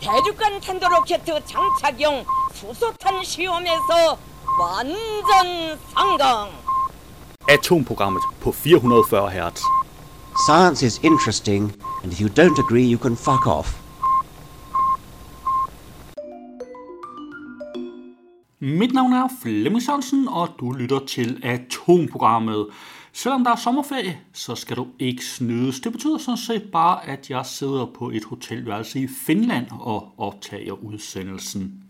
대륙간 탄도로켓 장착용 수소탄 시험에서 완전 성공. Atomprogrammet på 440 Hz. Science is interesting, and if you don't agree, you can fuck off. Mit navn er Flemming Sørensen, og du lytter til Atomprogrammet. Selvom der er sommerferie, så skal du ikke snydes. Det betyder sådan set bare, at jeg sidder på et hotelværelse i Finland og optager udsendelsen.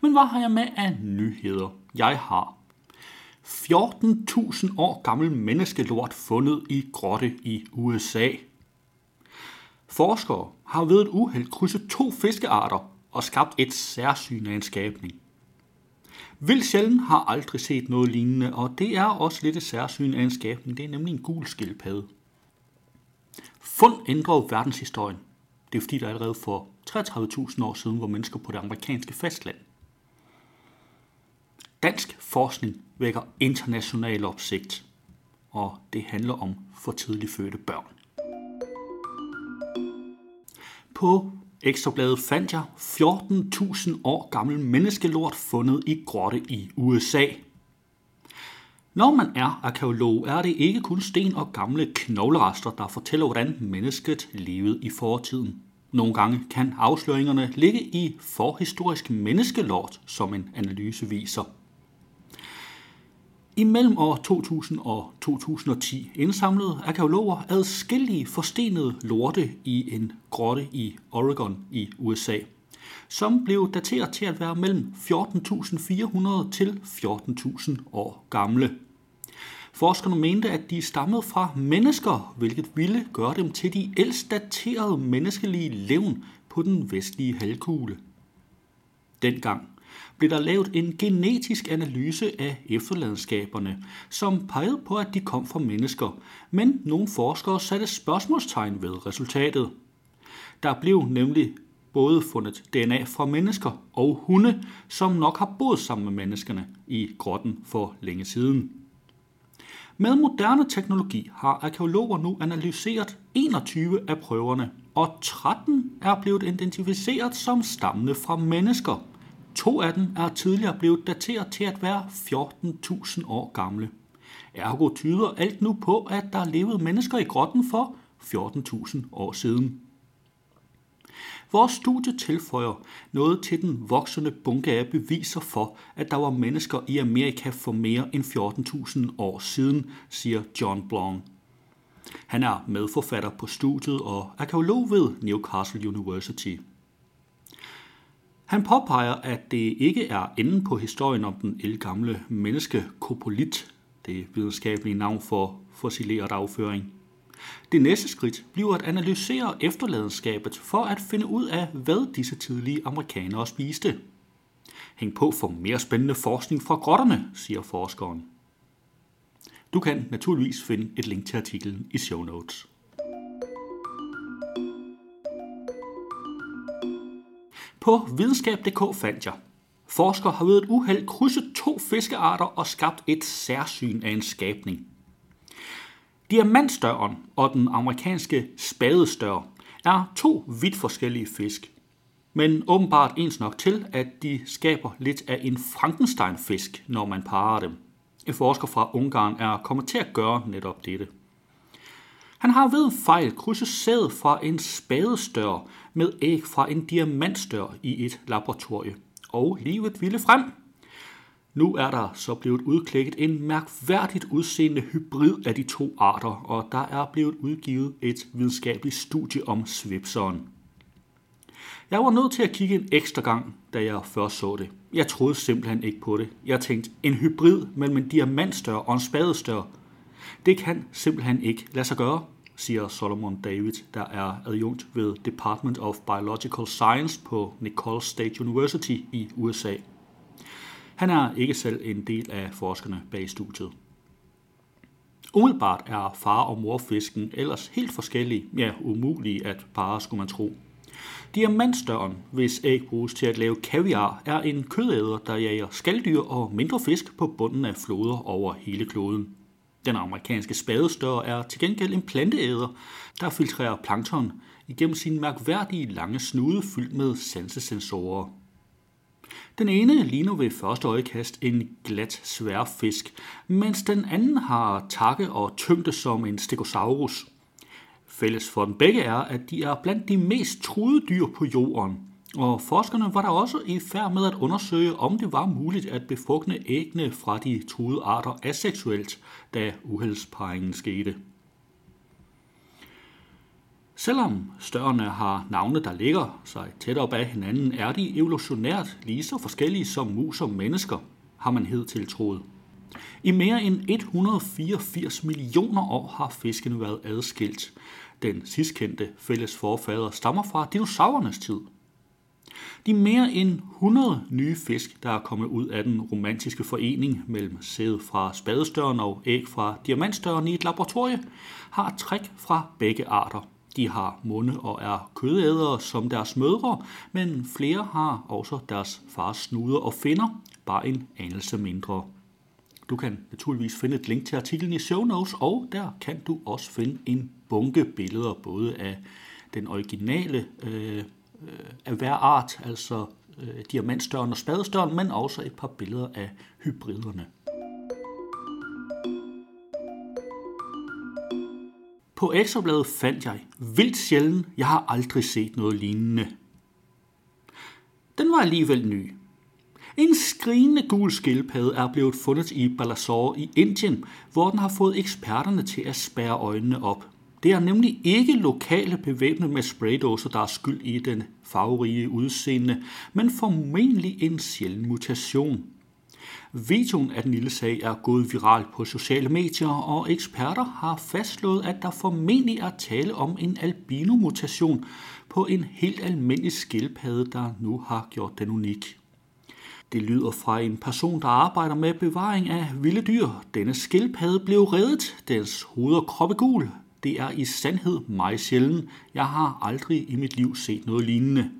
Men hvad har jeg med af nyheder? Jeg har 14.000 år gammel menneskelort fundet i grotte i USA. Forskere har ved et uheld krydset to fiskearter og skabt et særsyn af en skabning. Vild sjældent har aldrig set noget lignende, og det er også lidt et særsyn af en skabning. Det er nemlig en gul skildpadde. Fund ændrer verdenshistorien. Det er fordi, der allerede for 33.000 år siden var mennesker på det amerikanske fastland. Dansk forskning vækker international opsigt, og det handler om for tidligt fødte børn. På Ekstrabladet fandt jeg 14.000 år gammel menneskelort fundet i grotte i USA. Når man er arkeolog, er det ikke kun sten og gamle knoglerester, der fortæller, hvordan mennesket levede i fortiden. Nogle gange kan afsløringerne ligge i forhistorisk menneskelort, som en analyse viser. Imellem år 2000 og 2010 indsamlede arkeologer adskillige forstenede lorte i en grotte i Oregon i USA, som blev dateret til at være mellem 14.400 til 14.000 år gamle. Forskerne mente, at de stammede fra mennesker, hvilket ville gøre dem til de ældst daterede menneskelige levn på den vestlige halvkugle. Dengang blev der lavet en genetisk analyse af efterladenskaberne, som pegede på, at de kom fra mennesker, men nogle forskere satte spørgsmålstegn ved resultatet. Der blev nemlig både fundet DNA fra mennesker og hunde, som nok har boet sammen med menneskerne i grotten for længe siden. Med moderne teknologi har arkeologer nu analyseret 21 af prøverne, og 13 er blevet identificeret som stammende fra mennesker – To af dem er tidligere blevet dateret til at være 14.000 år gamle. Ergo tyder alt nu på, at der levede mennesker i grotten for 14.000 år siden. Vores studie tilføjer noget til den voksende bunke af beviser for, at der var mennesker i Amerika for mere end 14.000 år siden, siger John Blanc. Han er medforfatter på studiet og arkeolog ved Newcastle University. Han påpeger, at det ikke er enden på historien om den elgamle menneske Kopolit, det videnskabelige navn for fossileret afføring. Det næste skridt bliver at analysere efterladenskabet for at finde ud af, hvad disse tidlige amerikanere spiste. Hæng på for mere spændende forskning fra grotterne, siger forskeren. Du kan naturligvis finde et link til artiklen i show notes. På videnskab.dk fandt jeg. Forskere har ved et uheld krydset to fiskearter og skabt et særsyn af en skabning. Diamantstøren og den amerikanske spadestør er to vidt forskellige fisk, men åbenbart ens nok til, at de skaber lidt af en Frankenstein-fisk, når man parer dem. En forsker fra Ungarn er kommet til at gøre netop dette. Han har ved en fejl krydset sæd fra en spadestør med æg fra en diamantstør i et laboratorie. Og livet ville frem. Nu er der så blevet udklækket en mærkværdigt udseende hybrid af de to arter, og der er blevet udgivet et videnskabeligt studie om svipseren. Jeg var nødt til at kigge en ekstra gang, da jeg først så det. Jeg troede simpelthen ikke på det. Jeg tænkte, en hybrid mellem en diamantstør og en spadestør, det kan simpelthen ikke lade sig gøre siger Solomon David, der er adjunkt ved Department of Biological Science på Nicole State University i USA. Han er ikke selv en del af forskerne bag studiet. Umiddelbart er far- og morfisken ellers helt forskellige, ja umulige at parre, skulle man tro. Diamantstøren, hvis æg bruges til at lave kaviar, er en kødæder, der jager skalddyr og mindre fisk på bunden af floder over hele kloden. Den amerikanske spadestør er til gengæld en planteæder, der filtrerer plankton igennem sin mærkværdige lange snude fyldt med sansesensorer. Den ene ligner ved første øjekast en glat sværfisk, mens den anden har takke og tyngde som en stegosaurus. Fælles for dem begge er, at de er blandt de mest truede dyr på jorden, og forskerne var der også i færd med at undersøge, om det var muligt at befrugte ægne fra de truede arter aseksuelt, da uheldsparingen skete. Selvom størrene har navne, der ligger sig tæt op ad hinanden, er de evolutionært lige så forskellige som mus og mennesker, har man hed troet. I mere end 184 millioner år har fiskene været adskilt. Den sidstkendte fælles forfader stammer fra dinosaurernes tid. De mere end 100 nye fisk, der er kommet ud af den romantiske forening mellem sæd fra spadestøren og æg fra diamantstøren i et laboratorie, har træk fra begge arter – de har munde og er kødædere som deres mødre, men flere har også deres fars snuder og finder, bare en anelse mindre. Du kan naturligvis finde et link til artiklen i show notes, og der kan du også finde en bunke billeder, både af den originale øh, Øh, af hver art, altså øh, diamantstørren og spadestørren, men også et par billeder af hybriderne. På ekstrabladet fandt jeg, vildt sjældent, jeg har aldrig set noget lignende. Den var alligevel ny. En skrigende gul skildpadde er blevet fundet i Balasore i Indien, hvor den har fået eksperterne til at spærre øjnene op. Det er nemlig ikke lokale bevæbnet med spraydåser, der er skyld i den farverige udseende, men formentlig en sjælden mutation. Videoen af den lille sag er gået viral på sociale medier, og eksperter har fastslået, at der formentlig er tale om en albinomutation på en helt almindelig skildpadde, der nu har gjort den unik. Det lyder fra en person, der arbejder med bevaring af vilde dyr. Denne skildpadde blev reddet, dens hoved og krop er gul. Det er i sandhed meget sjældent. Jeg har aldrig i mit liv set noget lignende.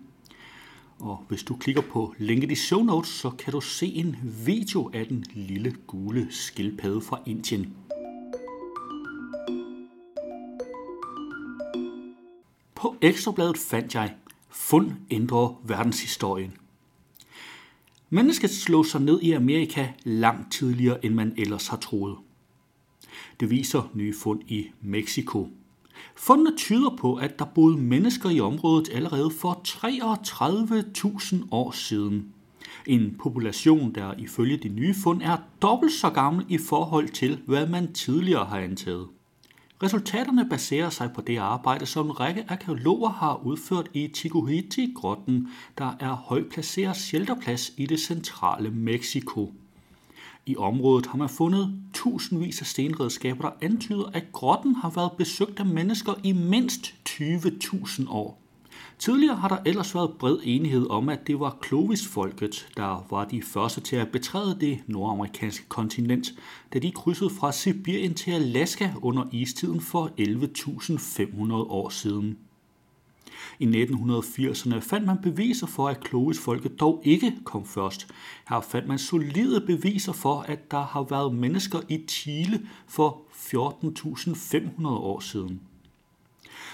Og hvis du klikker på linket i show notes, så kan du se en video af den lille gule skildpadde fra Indien. På Ekstrabladet fandt jeg, fund ændrer verdenshistorien. Mennesket slog sig ned i Amerika langt tidligere, end man ellers har troet. Det viser nye fund i Mexico. Fundene tyder på, at der boede mennesker i området allerede for 33.000 år siden. En population, der ifølge de nye fund er dobbelt så gammel i forhold til, hvad man tidligere har antaget. Resultaterne baserer sig på det arbejde, som en række arkeologer har udført i Chicohiti-grotten, der er højt placeret shelterplads i det centrale Mexico. I området har man fundet tusindvis af stenredskaber, der antyder, at grotten har været besøgt af mennesker i mindst 20.000 år. Tidligere har der ellers været bred enighed om, at det var Clovis-folket, der var de første til at betræde det nordamerikanske kontinent, da de krydsede fra Sibirien til Alaska under istiden for 11.500 år siden. I 1980'erne fandt man beviser for, at Clovis-folket dog ikke kom først. Her fandt man solide beviser for, at der har været mennesker i Chile for 14.500 år siden.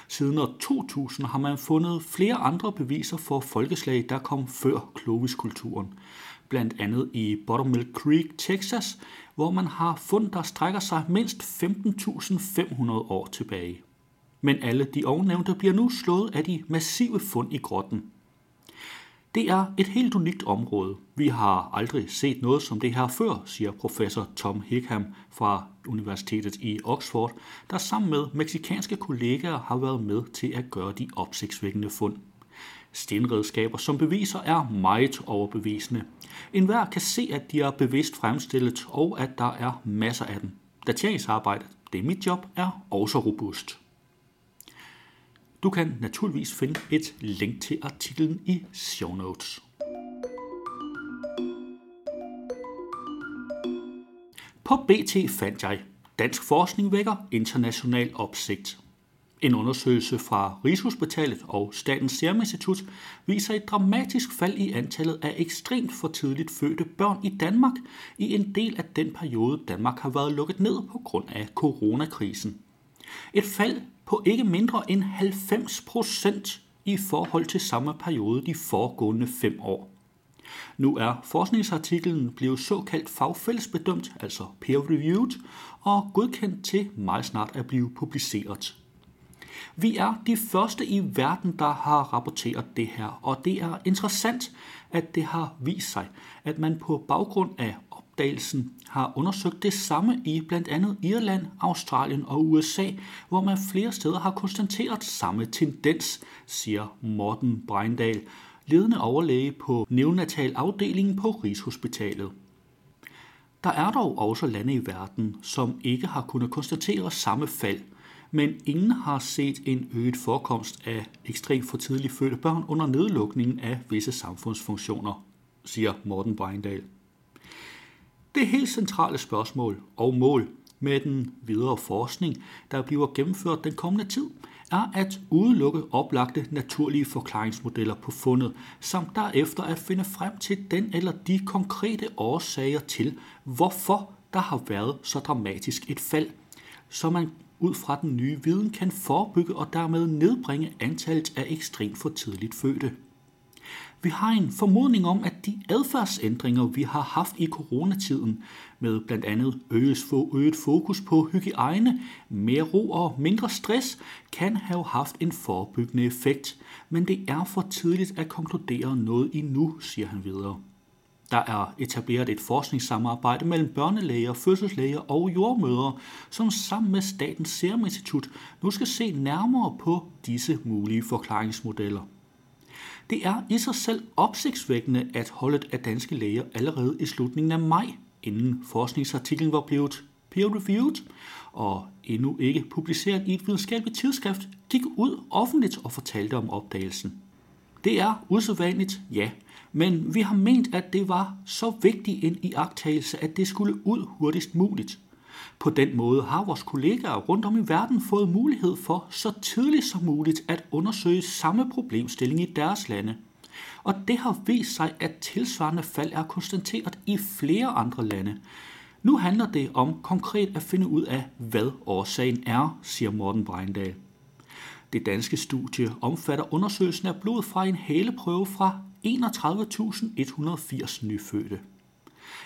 Siden år 2000 har man fundet flere andre beviser for folkeslag, der kom før Clovis-kulturen. Blandt andet i Buttermilk Creek, Texas, hvor man har fund, der strækker sig mindst 15.500 år tilbage men alle de ovennævnte bliver nu slået af de massive fund i grotten. Det er et helt unikt område. Vi har aldrig set noget som det her før, siger professor Tom Higham fra Universitetet i Oxford, der sammen med meksikanske kollegaer har været med til at gøre de opsigtsvækkende fund. Stenredskaber som beviser er meget overbevisende. En hver kan se, at de er bevidst fremstillet, og at der er masser af dem. Dateringsarbejdet, det er mit job, er også robust. Du kan naturligvis finde et link til artiklen i show notes. På BT fandt jeg, dansk forskning vækker international opsigt. En undersøgelse fra Rigshospitalet og Statens Serum Institut viser et dramatisk fald i antallet af ekstremt for tidligt fødte børn i Danmark i en del af den periode, Danmark har været lukket ned på grund af coronakrisen. Et fald på ikke mindre end 90 procent i forhold til samme periode de foregående fem år. Nu er forskningsartiklen blevet såkaldt fagfællesbedømt, altså peer-reviewed, og godkendt til meget snart at blive publiceret. Vi er de første i verden, der har rapporteret det her, og det er interessant, at det har vist sig, at man på baggrund af opdagelsen har undersøgt det samme i blandt andet Irland, Australien og USA, hvor man flere steder har konstateret samme tendens, siger Morten Breindal, ledende overlæge på neonatal afdelingen på Rigshospitalet. Der er dog også lande i verden, som ikke har kunnet konstatere samme fald, men ingen har set en øget forekomst af ekstremt for tidligt fødte børn under nedlukningen af visse samfundsfunktioner, siger Morten Breindal. Det helt centrale spørgsmål og mål med den videre forskning, der bliver gennemført den kommende tid, er at udelukke oplagte naturlige forklaringsmodeller på fundet, samt derefter at finde frem til den eller de konkrete årsager til, hvorfor der har været så dramatisk et fald, så man ud fra den nye viden kan forebygge og dermed nedbringe antallet af ekstremt for tidligt fødte. Vi har en formodning om, at de adfærdsændringer, vi har haft i coronatiden, med blandt andet øget fokus på hygiejne, mere ro og mindre stress, kan have haft en forebyggende effekt, men det er for tidligt at konkludere noget endnu, siger han videre. Der er etableret et forskningssamarbejde mellem børnelæger, fødselslæger og jordmødre, som sammen med Statens Serum Institut nu skal se nærmere på disse mulige forklaringsmodeller. Det er i sig selv opsigtsvækkende, at holdet af danske læger allerede i slutningen af maj, inden forskningsartiklen var blevet peer-reviewed og endnu ikke publiceret i et videnskabeligt tidsskrift, gik ud offentligt og fortalte om opdagelsen. Det er usædvanligt, ja, men vi har ment, at det var så vigtig en iagtagelse, at det skulle ud hurtigst muligt. På den måde har vores kollegaer rundt om i verden fået mulighed for så tidligt som muligt at undersøge samme problemstilling i deres lande. Og det har vist sig, at tilsvarende fald er konstateret i flere andre lande. Nu handler det om konkret at finde ud af, hvad årsagen er, siger Morten Breindal. Det danske studie omfatter undersøgelsen af blod fra en haleprøve fra 31.180 nyfødte.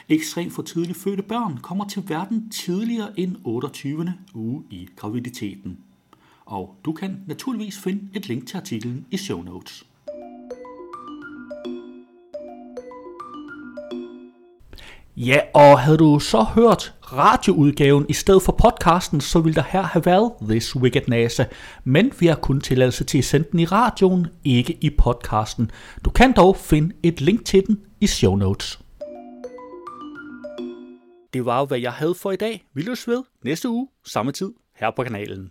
Ekstremt for tidligt fødte børn kommer til verden tidligere end 28. uge i graviditeten. Og du kan naturligvis finde et link til artiklen i show notes. Ja, og havde du så hørt radioudgaven i stedet for podcasten, så ville der her have været This Wicked NASA. Men vi har kun tilladelse til at sende den i radioen, ikke i podcasten. Du kan dog finde et link til den i show notes. Det var jo, hvad jeg havde for i dag. Vi løs ved næste uge, samme tid, her på kanalen.